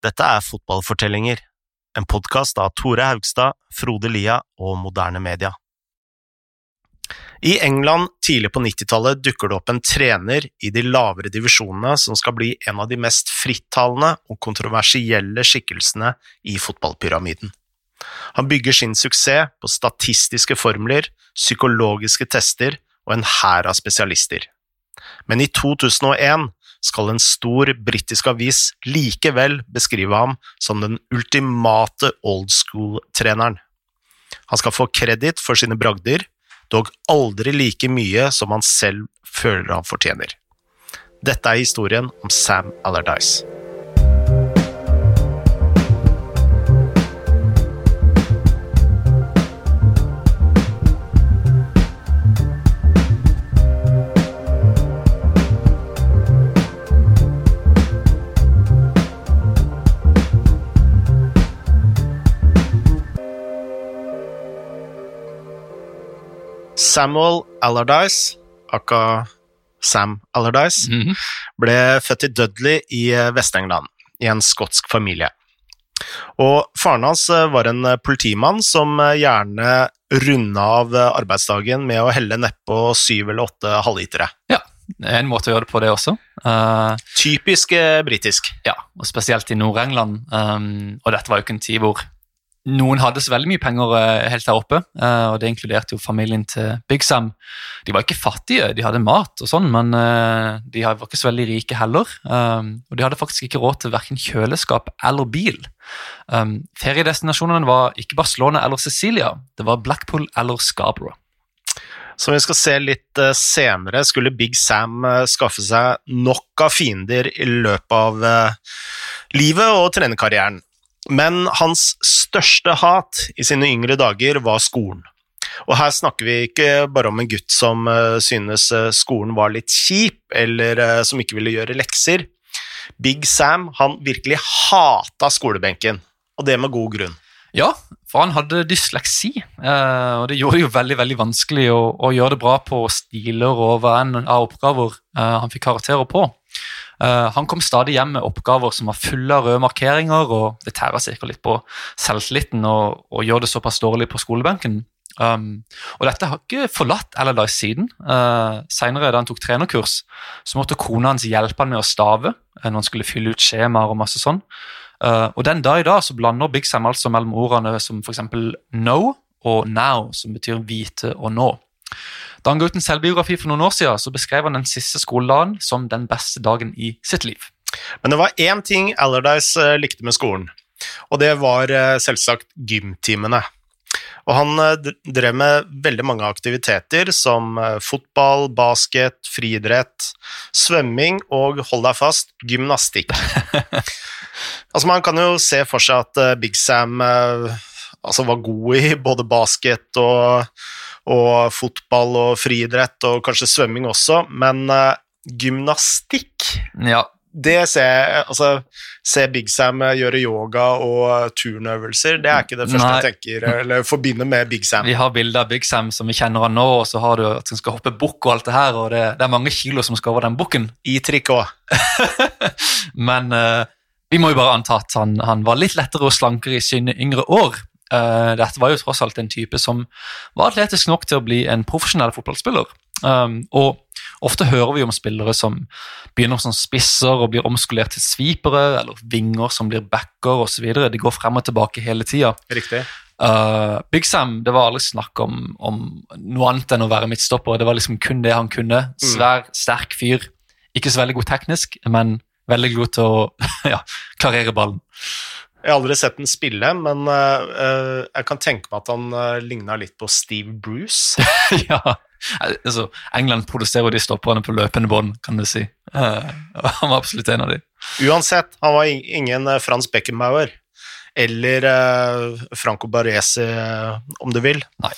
Dette er Fotballfortellinger, en podkast av Tore Haugstad, Frode Lia og Moderne Media. I England tidlig på 90-tallet dukker det opp en trener i de lavere divisjonene som skal bli en av de mest frittalende og kontroversielle skikkelsene i fotballpyramiden. Han bygger sin suksess på statistiske formler, psykologiske tester og en hær av spesialister. Men i 2001 skal en stor britisk avis likevel beskrive ham som den ultimate old school-treneren. Han skal få kreditt for sine bragder, dog aldri like mye som han selv føler han fortjener. Dette er historien om Sam Allardyce. Samuel Allardyce, aka Sam Allardyce, Mhm. ble født i Dudley i eh, Vest-England, i en skotsk familie. Og faren hans eh, var en eh, politimann som gjerne runda av arbeidsdagen med å helle nedpå syv eller åtte halvlitere. Ja, det er en måte å gjøre det på, det også. Uh, Typisk britisk. ja, og spesielt i Nord-England. Um, og dette var jo ikke en tid hvor noen hadde så veldig mye penger eh, helt der oppe, eh, og det inkluderte jo familien til Big Sam. De var ikke fattige, de hadde mat og sånn, men eh, de var ikke så veldig rike heller. Og de hadde faktisk ikke råd til hverken kjøleskap eller bil. Feriedestinasjonene var ikke Barcelona eller Cecilia, det var Blackpool eller Scarborough. Som vi skal se litt senere, skulle Big Sam skaffe seg nok av fiender i løpet av livet og trenerkarrieren. Men hans største hat i sine yngre dager var skolen. Og her snakker vi ikke bare om en gutt som eh, synes eh, skolen var litt kjip, eller eh, som ikke ville gjøre lekser. Big Sam han virkelig hata skolebenken, og det med god grunn. Ja, for han hadde dysleksi, og det gjorde det jo veldig veldig vanskelig å, å gjøre det bra på stiler og hva enn av oppgaver han fikk karakterer på. Eh, han kom stadig hjem med oppgaver som var fulle av røde markeringer, og det tærer sikkert litt på selvtilliten og, og gjør det såpass dårlig på skolebenken. Um, og dette har ikke forlatt Allardyce siden. Uh, Senere, da han tok trenerkurs, så måtte kona hans hjelpe han med å stave eh, når han skulle fylle ut skjemaer og masse sånn. Uh, og den dag i dag så blander Big Sam altså mellom ordene som f.eks. no og now, som betyr vite og nå. Da han ga ut en selvbiografi for noen år siden, så beskrev han den siste skoledagen som den beste dagen i sitt liv. Men det var én ting Allardyce eh, likte med skolen, og det var eh, selvsagt gymtimene. Og han eh, drev med veldig mange aktiviteter som fotball, basket, friidrett, svømming og, hold deg fast, gymnastikk. altså Man kan jo se for seg at Big Sam altså var god i både basket og, og fotball og friidrett, og kanskje svømming også, men uh, gymnastikk Ja, det ser jeg Altså, se Big Sam gjøre yoga og turnøvelser, det er ikke det første Nei. jeg tenker eller forbinder med Big Sam. Vi har bilder av Big Sam som vi kjenner han nå, og så har du at han skal hoppe bukk og alt det her, og det, det er mange kilo som skal over den bukken. I trikot. Men uh, vi må jo bare anta at han, han var litt lettere og slankere i sine yngre år. Eh, dette var jo tross alt en type som var atletisk nok til å bli en profesjonell fotballspiller. Um, og ofte hører vi om spillere som begynner som spisser og blir omskolert til svipere, eller vinger som blir backer osv. De går frem og tilbake hele tida. Uh, Big Sam, det var aldri snakk om, om noe annet enn å være midtstopper. Det var liksom kun det han kunne. Svær, sterk fyr. Ikke så veldig god teknisk, men veldig god til å ja, klarere ballen. Jeg har aldri sett den spille, men uh, eh, jeg kan tenke meg at han uh, ligna litt på Steve Bruce. ja, altså, England produserer de stopperne på løpende bånd, kan du si. Uh, han var absolutt en av de. Uansett, han var ingen eh, Frans Beckenbauer. Eller uh, Franco Baresi, eh, om du vil. Nei.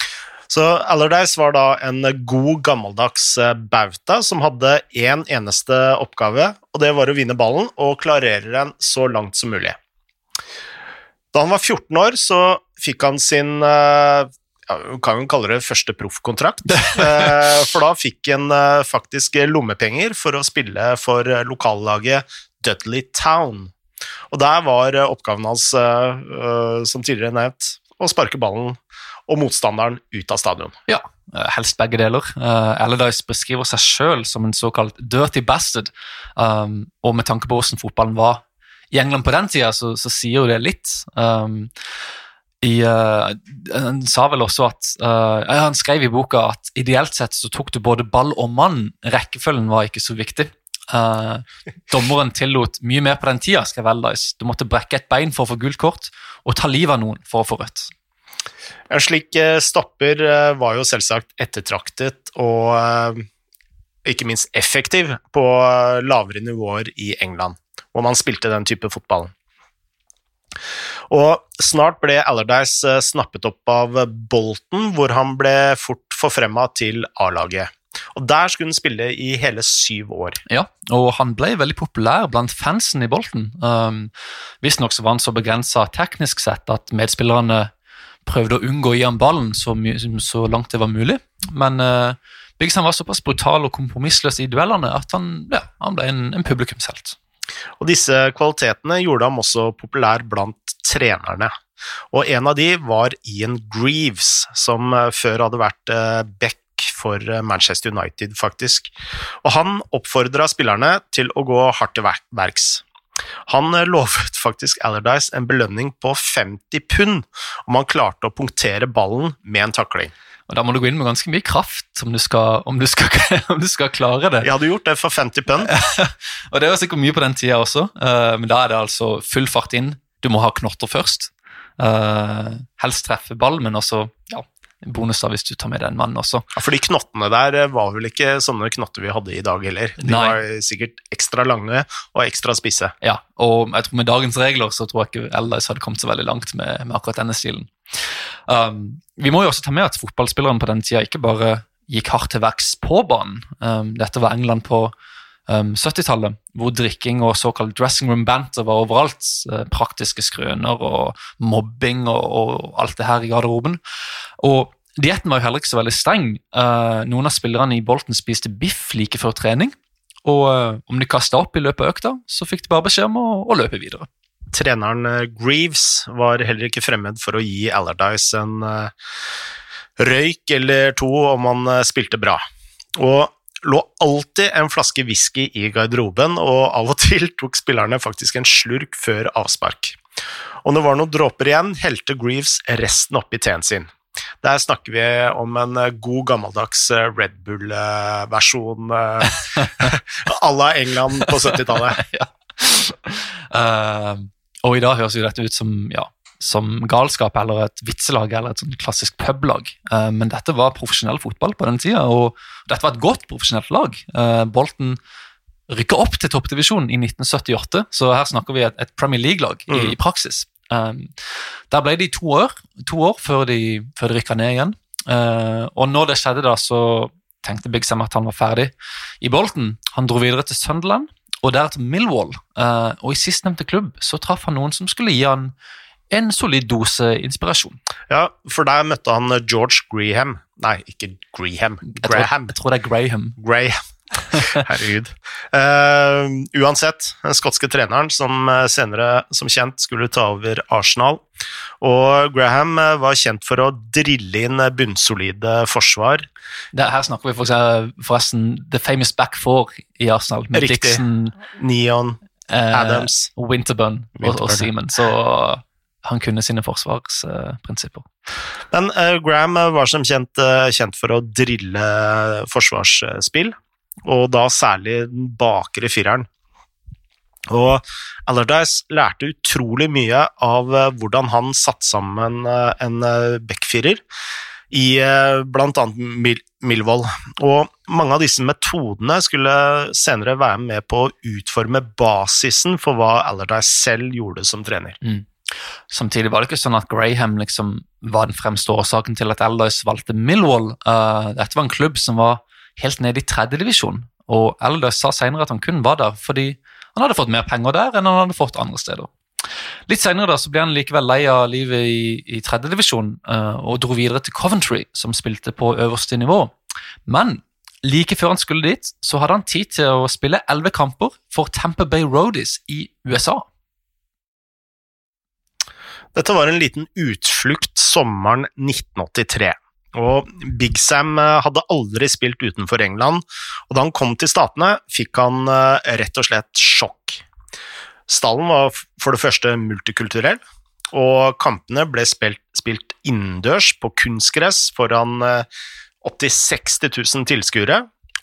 Så Allardyce var da en god, gammeldags eh, bauta som hadde én eneste oppgave, og det var å vinne ballen og klarere den så langt som mulig. Da han var 14 år, så fikk han sin eh, ja, kan jo kalle det første proffkontrakt, eh, for da fikk han eh, faktisk lommepenger for å spille for lokallaget Dudley Town. Og der var oppgaven hans, som tidligere nevnt, å sparke ballen og motstanderen ut av stadion. Ja, helst begge deler. Uh, Allardyce beskriver seg sjøl som en såkalt dirty bastard. Um, og med tanke på hvordan fotballen var i England på den tida, så, så sier jo det litt. Um, i, uh, han sa vel også at uh, Han skrev i boka at ideelt sett så tok du både ball og mann. Rekkefølgen var ikke så viktig. Uh, dommeren tillot mye mer på den tida. skrev Allardyce. Du måtte brekke et bein for å få gult kort, og ta livet av noen for å få rødt. Slik eh, stopper eh, var jo selvsagt ettertraktet og eh, ikke minst effektiv på lavere nivåer i England, hvor man spilte den type fotball. Og snart ble Allardyce snappet opp av Bolton, hvor han ble fort forfremma til A-laget. Og Der skulle han spille i hele syv år. Ja, og han ble veldig populær blant fansen i Bolton. Um, Visstnok var han så begrensa teknisk sett at medspillerne prøvde å unngå å gi ham ballen så, så, langt det var mulig. Men uh, Biggsam var såpass brutal og kompromissløs i duellene at han, ja, han ble en, en publikumshelt. Og Disse kvalitetene gjorde ham også populær blant trenerne. Og En av de var Ian Greaves, som uh, før hadde vært uh, back for Manchester United, faktisk. Og Han oppfordra spillerne til å gå hardt til verks. Han eh, lovet faktisk Allardyce en belønning på 50 pund om han klarte å punktere ballen med en takling. Og Da må du gå inn med ganske mye kraft om du skal, om du skal, om du skal klare det. Jeg hadde gjort det for 50 pund. og Det var sikkert mye på den tida også, uh, men da er det altså full fart inn. Du må ha knotter først. Uh, helst treffe ball, men også ja, bonus da hvis du tar med deg en mann også. Ja, For de knottene der eh, var vel ikke sånne knotter vi hadde i dag heller. De Nei. var sikkert ekstra lange og ekstra spisse. Ja, og jeg tror med dagens regler så tror jeg ikke Ellis hadde kommet så veldig langt med, med akkurat denne stilen. Um, vi må jo også ta med at fotballspillerne på den tida ikke bare gikk hardt til verks på banen. Um, dette var England på um, 70-tallet, hvor drikking og såkalt dressing room banter var overalt. Uh, praktiske skrøner og mobbing og, og, alt det her i garderoben. Og Dietten var jo heller ikke så veldig streng. Uh, noen av spillerne i Bolten spiste biff like før trening. Og uh, om de kasta opp i løpet av økta, så fikk de bare beskjed om å, å løpe videre. Treneren Greaves var heller ikke fremmed for å gi Allardyce en røyk eller to om han spilte bra. Og lå alltid en flaske whisky i garderoben, og av og til tok spillerne faktisk en slurk før avspark. Og når det var noen dråper igjen, helte Greaves resten oppi teen sin. Der snakker vi om en god, gammeldags eh, Red Bull-versjon à la England på 70-tallet. ja. uh, og i dag høres jo dette ut som ja, som galskap eller et vitselag eller et sånn klassisk publag. Uh, men dette var profesjonell fotball på den tida, og dette var et godt profesjonelt lag. Bolten Bolton rykka opp til toppdivisjonen i 1978, så her snakker vi et, et Premier League-lag mm. i, i, praksis. Um, der ble de to år, to år før de, før de rykka ned igjen. Og når det skjedde, da, så tenkte Big Sam at han var ferdig i Bolten. Han dro videre til Sunderland og der til Millwall. Og i sistnevnte klubb så traff han noen som skulle gi han en solid dose inspirasjon. Ja, for der møtte han George Graham. Nei, ikke Graham. Graham. Jeg tror, jeg tror det er Graham. Graham. Herregud. Uh, uansett, den skotske treneren som eh, senere som kjent skulle ta over Arsenal. Og Graham eh, var kjent for å drille inn bunnsolide forsvar. Det, her snakker vi forresten The Famous Back Four i Arsenal. Med Riktig. Dixon, Neon, Adams, Winterburn, Winterburn og, og Seaman. Så han kunne sine forsvarsprinsipper. Men uh, Graham var som kjent uh, kjent for å drille forsvarsspill, og da særlig den bakre fireren. Og Allardyce lærte utrolig mye av hvordan han satte sammen en backfirer i bl.a. Mil Milvold. Og mange av disse metodene skulle senere være med på å utforme basisen for hva Allardyce selv gjorde som trener. Mm. Samtidig var det ikke sånn at Graham liksom var den fremste årsaken til at Allardyce valgte Millwall. Uh, dette var en klubb som var helt nede i tredjedivisjon, og Allardyce sa senere at han kun var der fordi han hadde fått mer penger der enn han hadde fått andre steder. Litt senere da, så ble han likevel lei av livet i, i tredjedivisjon uh, og dro videre til Coventry, som spilte på øverste nivå. Men like før han skulle dit, så hadde han tid til å spille elleve kamper for Tamper Bay Roadies i USA. Dette var en liten utflukt sommeren 1983. Og Big Sam eh, hadde aldri spilt utenfor England, og da han kom til Statene, fikk han eh, rett og slett sjokk. Stallen var for det første multikulturell, og kampene ble spilt, spilt innendørs på kunstgress foran opptil 60 000 tilskuere,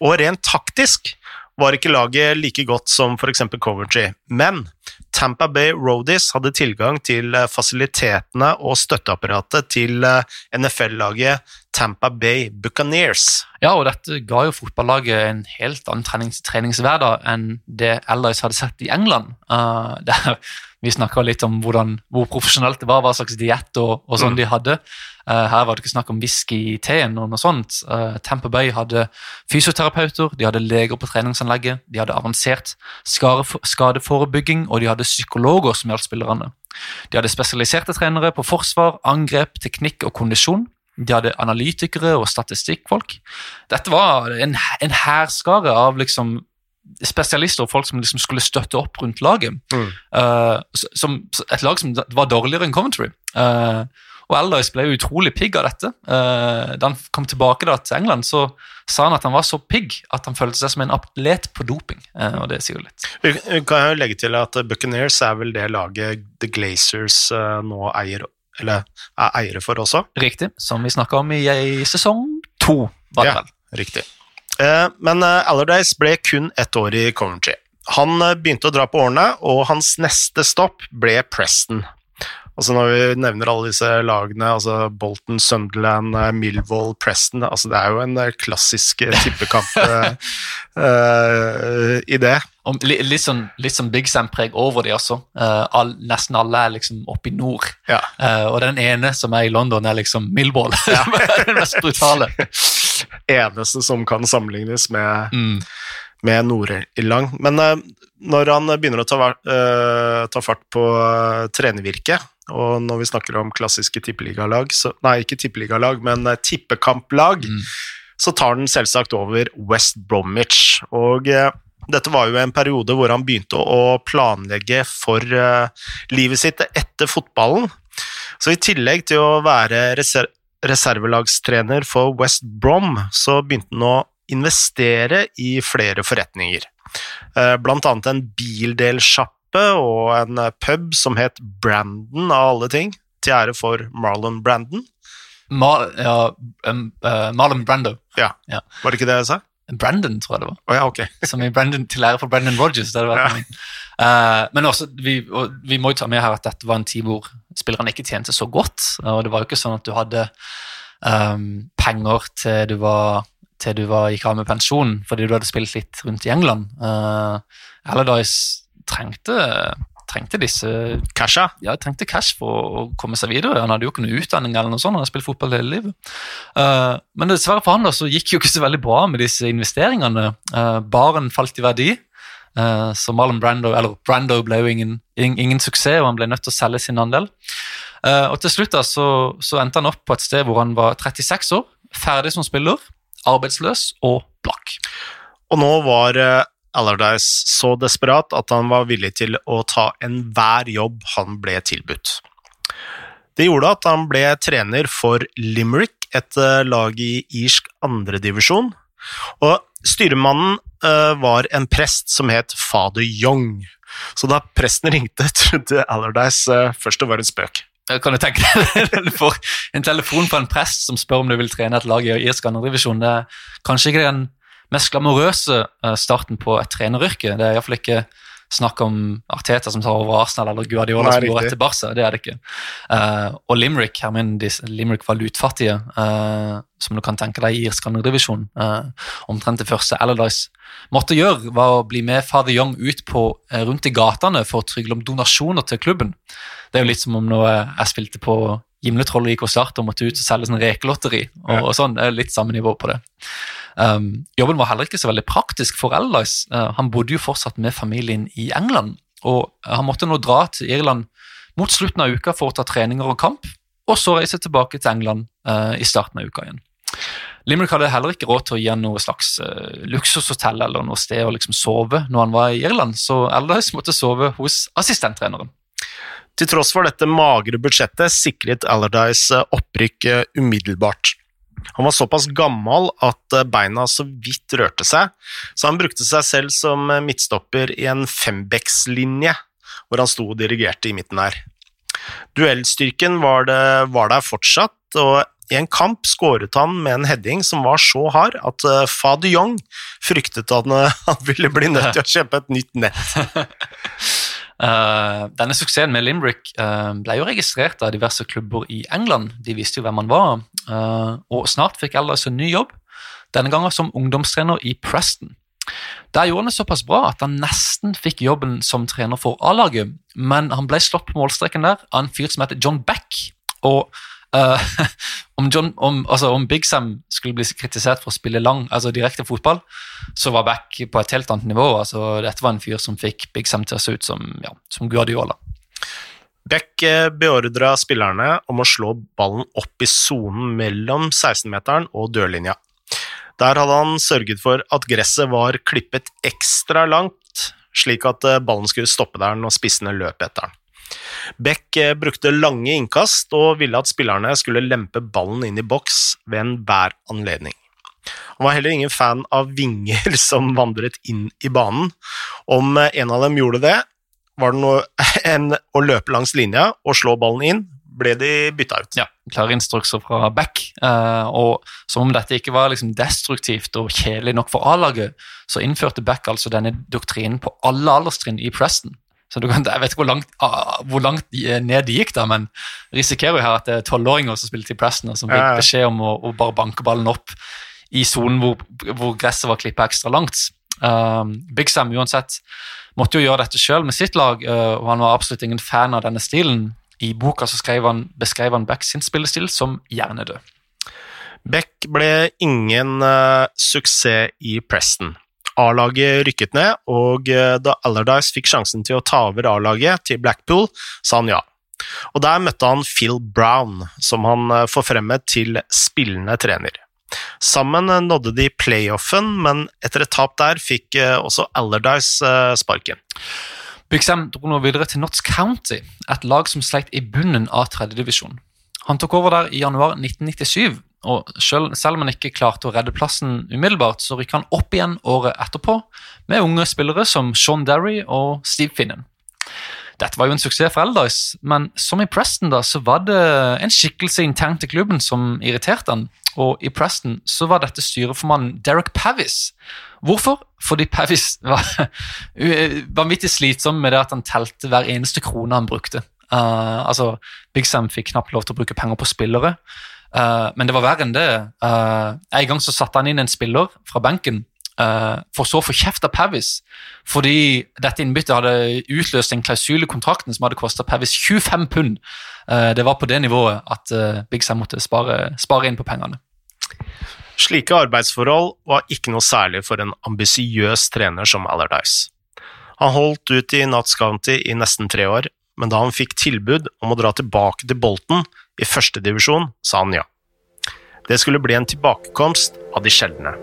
og rent taktisk var ikke laget like godt som f.eks. Coventry, men Tampa Bay Roadies hadde tilgang til eh, fasilitetene og støtteapparatet til eh, NFL-laget Tampa Bay Buccaneers. Ja, og dette ga jo fotballaget en helt annen trenings treningshverdag enn det ellers hadde sett i England. Uh, der vi snakka litt om hvordan, hvor profesjonelt det var, hva slags diett og, og sånn mm. de hadde. Uh, her var det ikke snakk om whisky i teen og noe sånt. Uh, Tampa Bay hadde fysioterapeuter, de hadde leger på treningsanlegget, de hadde avansert skadeforebygging, og de hadde psykologer som hjalp spillerne. De hadde spesialiserte trenere på forsvar, angrep, teknikk og kondisjon. De hadde analytikere og statistikkfolk. Dette var en, en hærskare av liksom spesialister og folk som liksom skulle støtte opp rundt laget. Mm. Uh, som, et lag som var dårligere enn Coventry. Uh, og Aldice ble utrolig pigg av dette. Uh, da han kom tilbake da, til England, så sa han at han var så pigg at han følte seg som en atlet på doping. og det sier jo litt. Vi kan jo legge til at Buccaneers er vel det laget The Glazers nå eier, eller er eiere for også? Riktig. Som vi snakka om i, i sesong to, var det ja, vel. Riktig. Eh, men eh, Allardyce ble kun ett år i Coventry. Han eh, begynte å dra på årene, og hans neste stopp ble Preston. Altså Når vi nevner alle disse lagene, altså Bolton, Sunderland, Millwall, Preston altså Det er jo en klassisk tippekamp uh, i det. Og litt sånn, litt sånn Big Sam-preg over de også. Uh, all, nesten alle er liksom oppe i nord. Ja. Uh, og den ene som er i London, er liksom Millwall. Ja. den mest brutale eneste som kan sammenlignes med, mm. med Nord-Irland. Men når han begynner å ta, ta fart på trenervirket, og når vi snakker om klassiske tippeligalag, nei, ikke tippeligalag, men tippekamplag, mm. så tar den selvsagt over West Bromwich. Og dette var jo en periode hvor han begynte å planlegge for livet sitt etter fotballen. Så i tillegg til å være reser reservelagstrener for West Brom, så begynte han å investere i flere forretninger. Eh, blant annet en bildelsjappe og en pub som het Brandon, av alle ting, til ære for Marlon Brandon. Ma ja, um, uh, Marlon Brando. Ja. ja. Var det ikke det jeg sa? Brandon, tror jeg det var. Oh, ja, okay. som i Brandon, til ære for Brandon Rogers. Det ja. uh, men også, vi, vi, må jo ta med her at dette var en tid hvor spillerne ikke tjente så godt. og Det var jo ikke sånn at du hadde um, penger til du var til du var, gikk av med pensjon fordi du hadde spilt litt rundt i England. Uh, Allardyce trengte trengte disse Casha? Ja, trengte cash for å komme seg videre. Han hadde jo ikke noe utdanning, eller noe sånt, han hadde spilt fotball hele livet. Uh, men dessverre for han da, så gikk jo ikke så veldig bra med disse investeringene. Uh, baren falt i verdi. Uh, så Marlon Brando eller Brando ble jo ingen, ingen, suksess, og han ble nødt til å selge sin andel. og til slutt da, så, så, endte han opp på et sted hvor han var 36 år, ferdig som spiller, arbeidsløs og blakk. Og nå var Allardyce så desperat at han var villig til å ta enhver jobb han ble tilbudt. Det gjorde at han ble trener for Limerick, et eh, lag i irsk andredivisjon. Og styremannen uh, var en prest som het fader Young. Så da presten ringte, trodde Allardyce uh, først det var en spøk. Kan du tenke deg en telefon fra en prest som spør om du vil trene et lag i irsk andredivisjon? Det er kanskje ikke den mest glamorøse eh, starten på et treneryrke. Det er iallfall ikke snakk om Arteta som tar over Arsenal eller Guardiola som går etter Barca. Det er det ikke. Uh, og Limerick her min, de, Limerick var lutfattige, uh, som du kan tenke deg i irsk andredivisjon. Uh, omtrent det første Allardyce måtte gjøre, var å bli med Father Young ut på, rundt i gatene for å trygle om donasjoner til klubben. Det er jo litt som om når jeg spilte på Gimletrollet gikk og startet og måtte ut og selge sånn rekelotteri. og, ja. og sånn, det er Litt samme nivå på det. Um, jobben var heller ikke så veldig praktisk for Allardyce. Uh, han bodde jo fortsatt med familien i England, og han måtte nå dra til Irland mot slutten av uka for å ta treninger og kamp, og så reise tilbake til England uh, i starten av uka igjen. Limerick hadde heller ikke råd til å gi han noe slags uh, luksushotell eller noe sted å liksom sove når han var i Irland, så Allardyce måtte sove hos assistenttreneren. Til tross for dette magre budsjettet sikret Allardyce opprykk umiddelbart. Han var såpass gammel at beina så vidt rørte seg, så han brukte seg selv som midtstopper i en fembeckslinje, hvor han sto og dirigerte i midten her. Duellstyrken var, det, var der fortsatt, og i en kamp skåret han med en heading som var så hard at uh, Fa de Jong fryktet at han, ville bli nødt til å kjøpe et nytt nett. uh, denne suksessen med Limbrick uh, ble jo registrert av diverse klubber i England. De visste jo hvem han var, og snart fikk Elders en ny jobb, denne gangen som ungdomstrener i Preston. Der gjorde han det såpass bra at han nesten fikk jobben som trener for A-laget, men han ble slått på målstreken der av en fyr som heter John Beck. og Uh, om, John, om, altså, om, Big Sam skulle bli kritisert for å spille lang, altså direkte fotball, så var Back på et helt annet nivå. Altså, dette var en fyr som fikk Big Sam til å se ut som, ja, som Guardiola. Beck eh, beordra spillerne om å slå ballen opp i sonen mellom 16-meteren og dørlinja. Der hadde han sørget for at gresset var klippet ekstra langt, slik at eh, ballen skulle stoppe der når spissene løp etter den. Beck eh, brukte lange innkast og ville at spillerne skulle lempe ballen inn i boks ved enhver anledning. Han var heller ingen fan av vinger som vandret inn i banen. Om en av dem gjorde det, var det noe enn å løpe langs linja og slå ballen inn, ble de bytta ut. Ja, klare instrukser fra back. Uh, og som om dette ikke var liksom destruktivt og kjedelig nok for A-laget, så innførte back altså denne doktrinen på alle alderstrinn i Preston. Så kan, Jeg vet ikke hvor langt, ah, hvor langt, ned de gikk, da, men risikerer jo her at det er tolvåringer som spiller til Preston, og som fikk beskjed om å, å bare banke ballen opp i sonen hvor, hvor, gresset var klippa ekstra langt. Um, Big Sam uansett måtte jo gjøre dette sjøl med sitt lag, uh, og han var absolutt ingen fan av denne stilen. I boka han, beskrev han Beck sin spillestil som hjernedød. Beck ble ingen uh, suksess i Preston. A-laget rykket ned, og uh, da Allardyce fikk sjansen til å ta over A-laget til Blackpool, sa han ja. Og der møtte han Phil Brown, som han eh, forfremmet til spillende trener. Sammen eh, nådde de playoffen, men etter et tap der fikk også Allardyce sparken. Big dro nå videre til Notts County, et lag som sleit i bunnen av tredjedivisjon. Han tok over der i januar 1997 og selv, selv, om han ikke klarte å redde plassen umiddelbart, så rykket han opp igjen året etterpå med unge spillere som Sean Derry og Steve Finnen. Dette var jo en suksess for Elders, men som i Preston da, så var det en skikkelse internt i klubben som irriterte han. Og i Preston så var dette styreformannen Derek Pavis. Hvorfor? Fordi Pavis var vanvittig slitsom med det at han telte hver eneste krone han brukte. Uh, altså, Big Sam fikk knapt lov til å bruke penger på spillere. Uh, men det var verre enn det. Uh, en gang så satte han inn en spiller fra benken, for så å få kjeft av Pavis fordi dette innbyttet hadde utløst en klausul i kontrakten som hadde kosta Pavis 25 pund. det var på det nivået at Big Sam måtte spare, spare, inn på pengene. Slike arbeidsforhold var ikke noe særlig for en ambisiøs trener som Allardyce. Han holdt ut i Nats County i nesten tre år, men da han fikk tilbud om å dra tilbake til Bolton i førstedivisjon, sa han ja. Det skulle bli en tilbakekomst av de sjeldne.